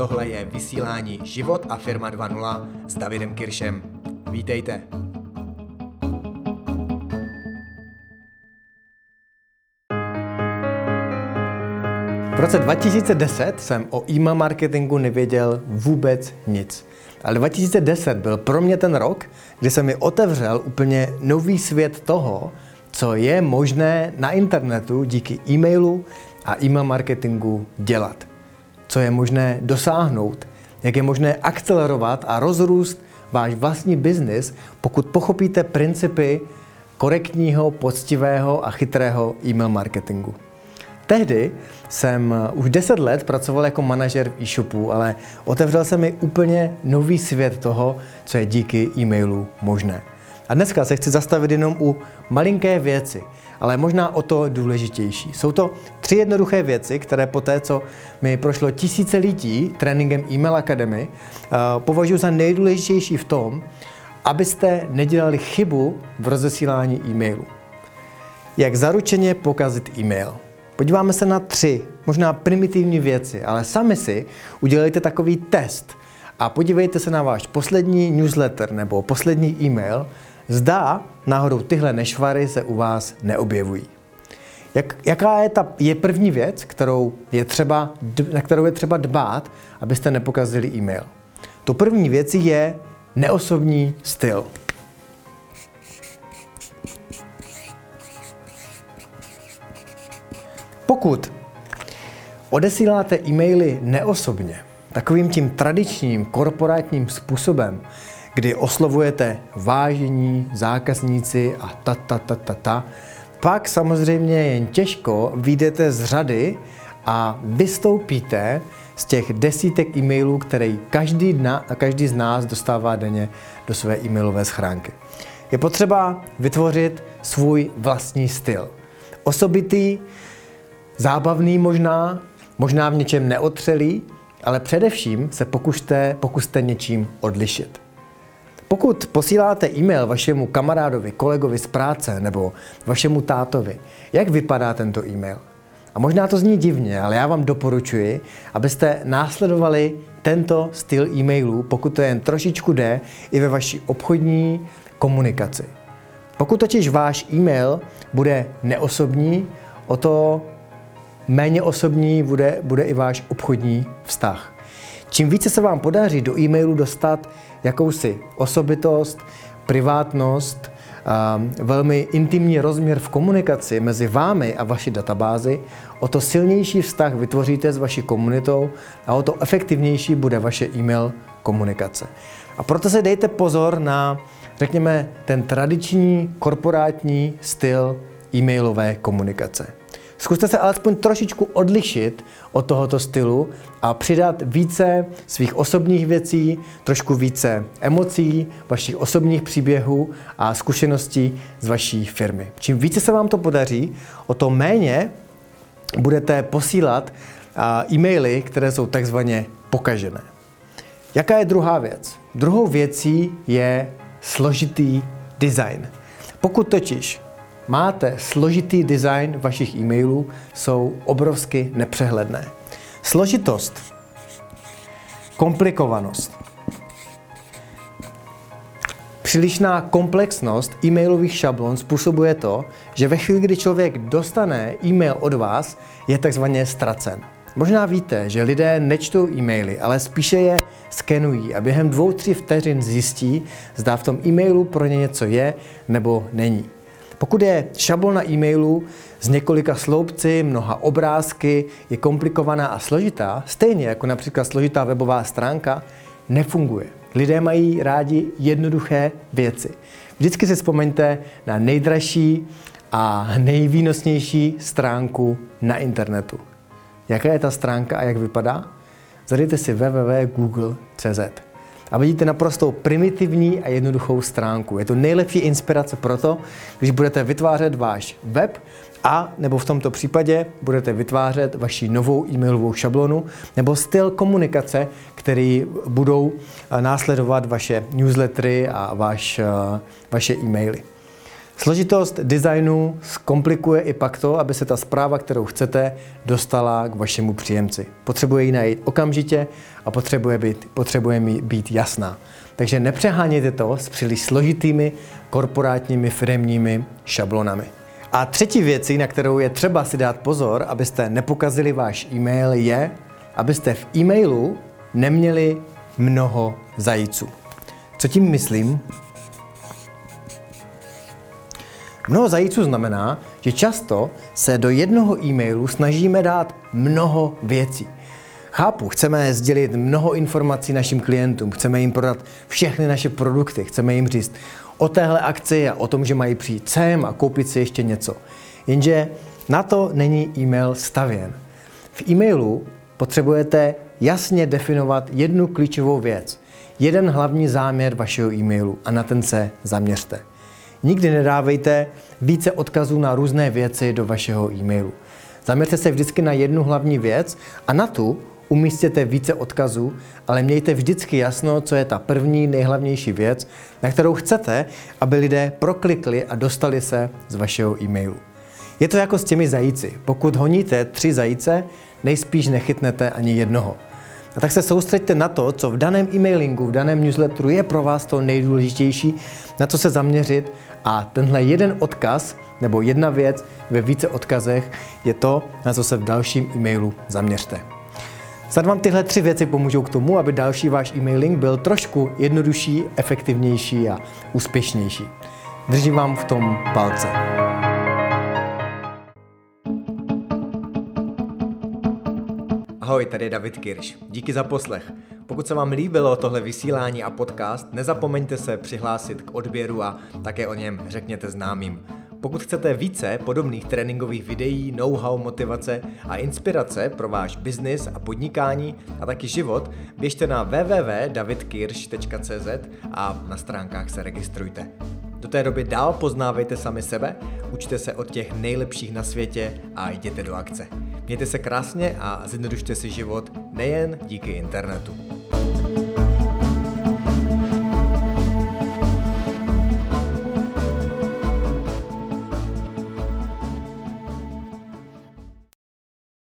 tohle je vysílání Život a firma 2.0 s Davidem Kiršem. Vítejte. V roce 2010 jsem o e-mail marketingu nevěděl vůbec nic. Ale 2010 byl pro mě ten rok, kdy se mi otevřel úplně nový svět toho, co je možné na internetu díky e-mailu a e-mail marketingu dělat. Co je možné dosáhnout, jak je možné akcelerovat a rozrůst váš vlastní biznis, pokud pochopíte principy korektního, poctivého a chytrého e-mail marketingu. Tehdy jsem už 10 let pracoval jako manažer v e-shopu, ale otevřel se mi úplně nový svět toho, co je díky e-mailu možné. A dneska se chci zastavit jenom u malinké věci, ale možná o to důležitější. Jsou to tři jednoduché věci, které po té, co mi prošlo tisíce lidí tréninkem e-mail Academy, eh, považuji za nejdůležitější v tom, abyste nedělali chybu v rozesílání e-mailu. Jak zaručeně pokazit e-mail? Podíváme se na tři, možná primitivní věci, ale sami si udělejte takový test a podívejte se na váš poslední newsletter nebo poslední e-mail, zda náhodou tyhle nešvary se u vás neobjevují. Jak, jaká je ta je první věc, kterou je třeba, na kterou je třeba dbát, abyste nepokazili e-mail? To první věc je neosobní styl. Pokud odesíláte e-maily neosobně, takovým tím tradičním korporátním způsobem, kdy oslovujete vážení, zákazníci a ta, ta, ta, ta, ta, pak samozřejmě jen těžko vyjdete z řady a vystoupíte z těch desítek e-mailů, které každý, dna, každý z nás dostává denně do své e-mailové schránky. Je potřeba vytvořit svůj vlastní styl. Osobitý, zábavný možná, možná v něčem neotřelý, ale především se pokuste, pokuste něčím odlišit. Pokud posíláte e-mail vašemu kamarádovi, kolegovi z práce nebo vašemu tátovi, jak vypadá tento e-mail? A možná to zní divně, ale já vám doporučuji, abyste následovali tento styl e-mailů, pokud to jen trošičku jde, i ve vaší obchodní komunikaci. Pokud totiž váš e-mail bude neosobní, o to méně osobní bude, bude i váš obchodní vztah. Čím více se vám podaří do e-mailu dostat jakousi osobitost, privátnost, velmi intimní rozměr v komunikaci mezi vámi a vaší databázi, o to silnější vztah vytvoříte s vaší komunitou a o to efektivnější bude vaše e-mail komunikace. A proto se dejte pozor na, řekněme, ten tradiční korporátní styl e-mailové komunikace. Zkuste se alespoň trošičku odlišit od tohoto stylu a přidat více svých osobních věcí, trošku více emocí, vašich osobních příběhů a zkušeností z vaší firmy. Čím více se vám to podaří, o to méně budete posílat e-maily, které jsou takzvaně pokažené. Jaká je druhá věc? Druhou věcí je složitý design. Pokud totiž máte složitý design vašich e-mailů, jsou obrovsky nepřehledné. Složitost, komplikovanost, Přílišná komplexnost e-mailových šablon způsobuje to, že ve chvíli, kdy člověk dostane e-mail od vás, je takzvaně ztracen. Možná víte, že lidé nečtou e-maily, ale spíše je skenují a během dvou, tři vteřin zjistí, zda v tom e-mailu pro ně něco je nebo není. Pokud je šablona e-mailu s několika sloupci, mnoha obrázky, je komplikovaná a složitá, stejně jako například složitá webová stránka, nefunguje. Lidé mají rádi jednoduché věci. Vždycky si vzpomeňte na nejdražší a nejvýnosnější stránku na internetu. Jaká je ta stránka a jak vypadá? Zadejte si www.google.cz a vidíte naprosto primitivní a jednoduchou stránku. Je to nejlepší inspirace pro to, když budete vytvářet váš web a nebo v tomto případě budete vytvářet vaši novou e-mailovou šablonu nebo styl komunikace, který budou eh, následovat vaše newslettery a vaš, eh, vaše e-maily. Složitost designu zkomplikuje i pak to, aby se ta zpráva, kterou chcete, dostala k vašemu příjemci. Potřebuje ji najít okamžitě a potřebuje být, potřebuje být jasná. Takže nepřehánějte to s příliš složitými korporátními firmními šablonami. A třetí věcí, na kterou je třeba si dát pozor, abyste nepokazili váš e-mail, je, abyste v e-mailu neměli mnoho zajíců. Co tím myslím? Mnoho zajíců znamená, že často se do jednoho e-mailu snažíme dát mnoho věcí. Chápu, chceme sdělit mnoho informací našim klientům, chceme jim prodat všechny naše produkty, chceme jim říct o téhle akci a o tom, že mají přijít sem a koupit si ještě něco. Jenže na to není e-mail stavěn. V e-mailu potřebujete jasně definovat jednu klíčovou věc, jeden hlavní záměr vašeho e-mailu a na ten se zaměřte. Nikdy nedávejte více odkazů na různé věci do vašeho e-mailu. Zaměřte se vždycky na jednu hlavní věc a na tu umístěte více odkazů, ale mějte vždycky jasno, co je ta první nejhlavnější věc, na kterou chcete, aby lidé proklikli a dostali se z vašeho e-mailu. Je to jako s těmi zajíci. Pokud honíte tři zajíce, nejspíš nechytnete ani jednoho. A tak se soustřeďte na to, co v daném e-mailingu, v daném newsletteru je pro vás to nejdůležitější, na co se zaměřit a tenhle jeden odkaz nebo jedna věc ve více odkazech je to, na co se v dalším e-mailu zaměřte. Snad vám tyhle tři věci pomůžou k tomu, aby další váš e-mailing byl trošku jednodušší, efektivnější a úspěšnější. Držím vám v tom palce. Ahoj, tady je David Kirš. Díky za poslech. Pokud se vám líbilo tohle vysílání a podcast, nezapomeňte se přihlásit k odběru a také o něm řekněte známým. Pokud chcete více podobných tréninkových videí, know-how, motivace a inspirace pro váš biznis a podnikání a taky život, běžte na www.davidkirsch.cz a na stránkách se registrujte. Do té doby dál poznávejte sami sebe, učte se od těch nejlepších na světě a jděte do akce. Mějte se krásně a zjednodušte si život nejen díky internetu.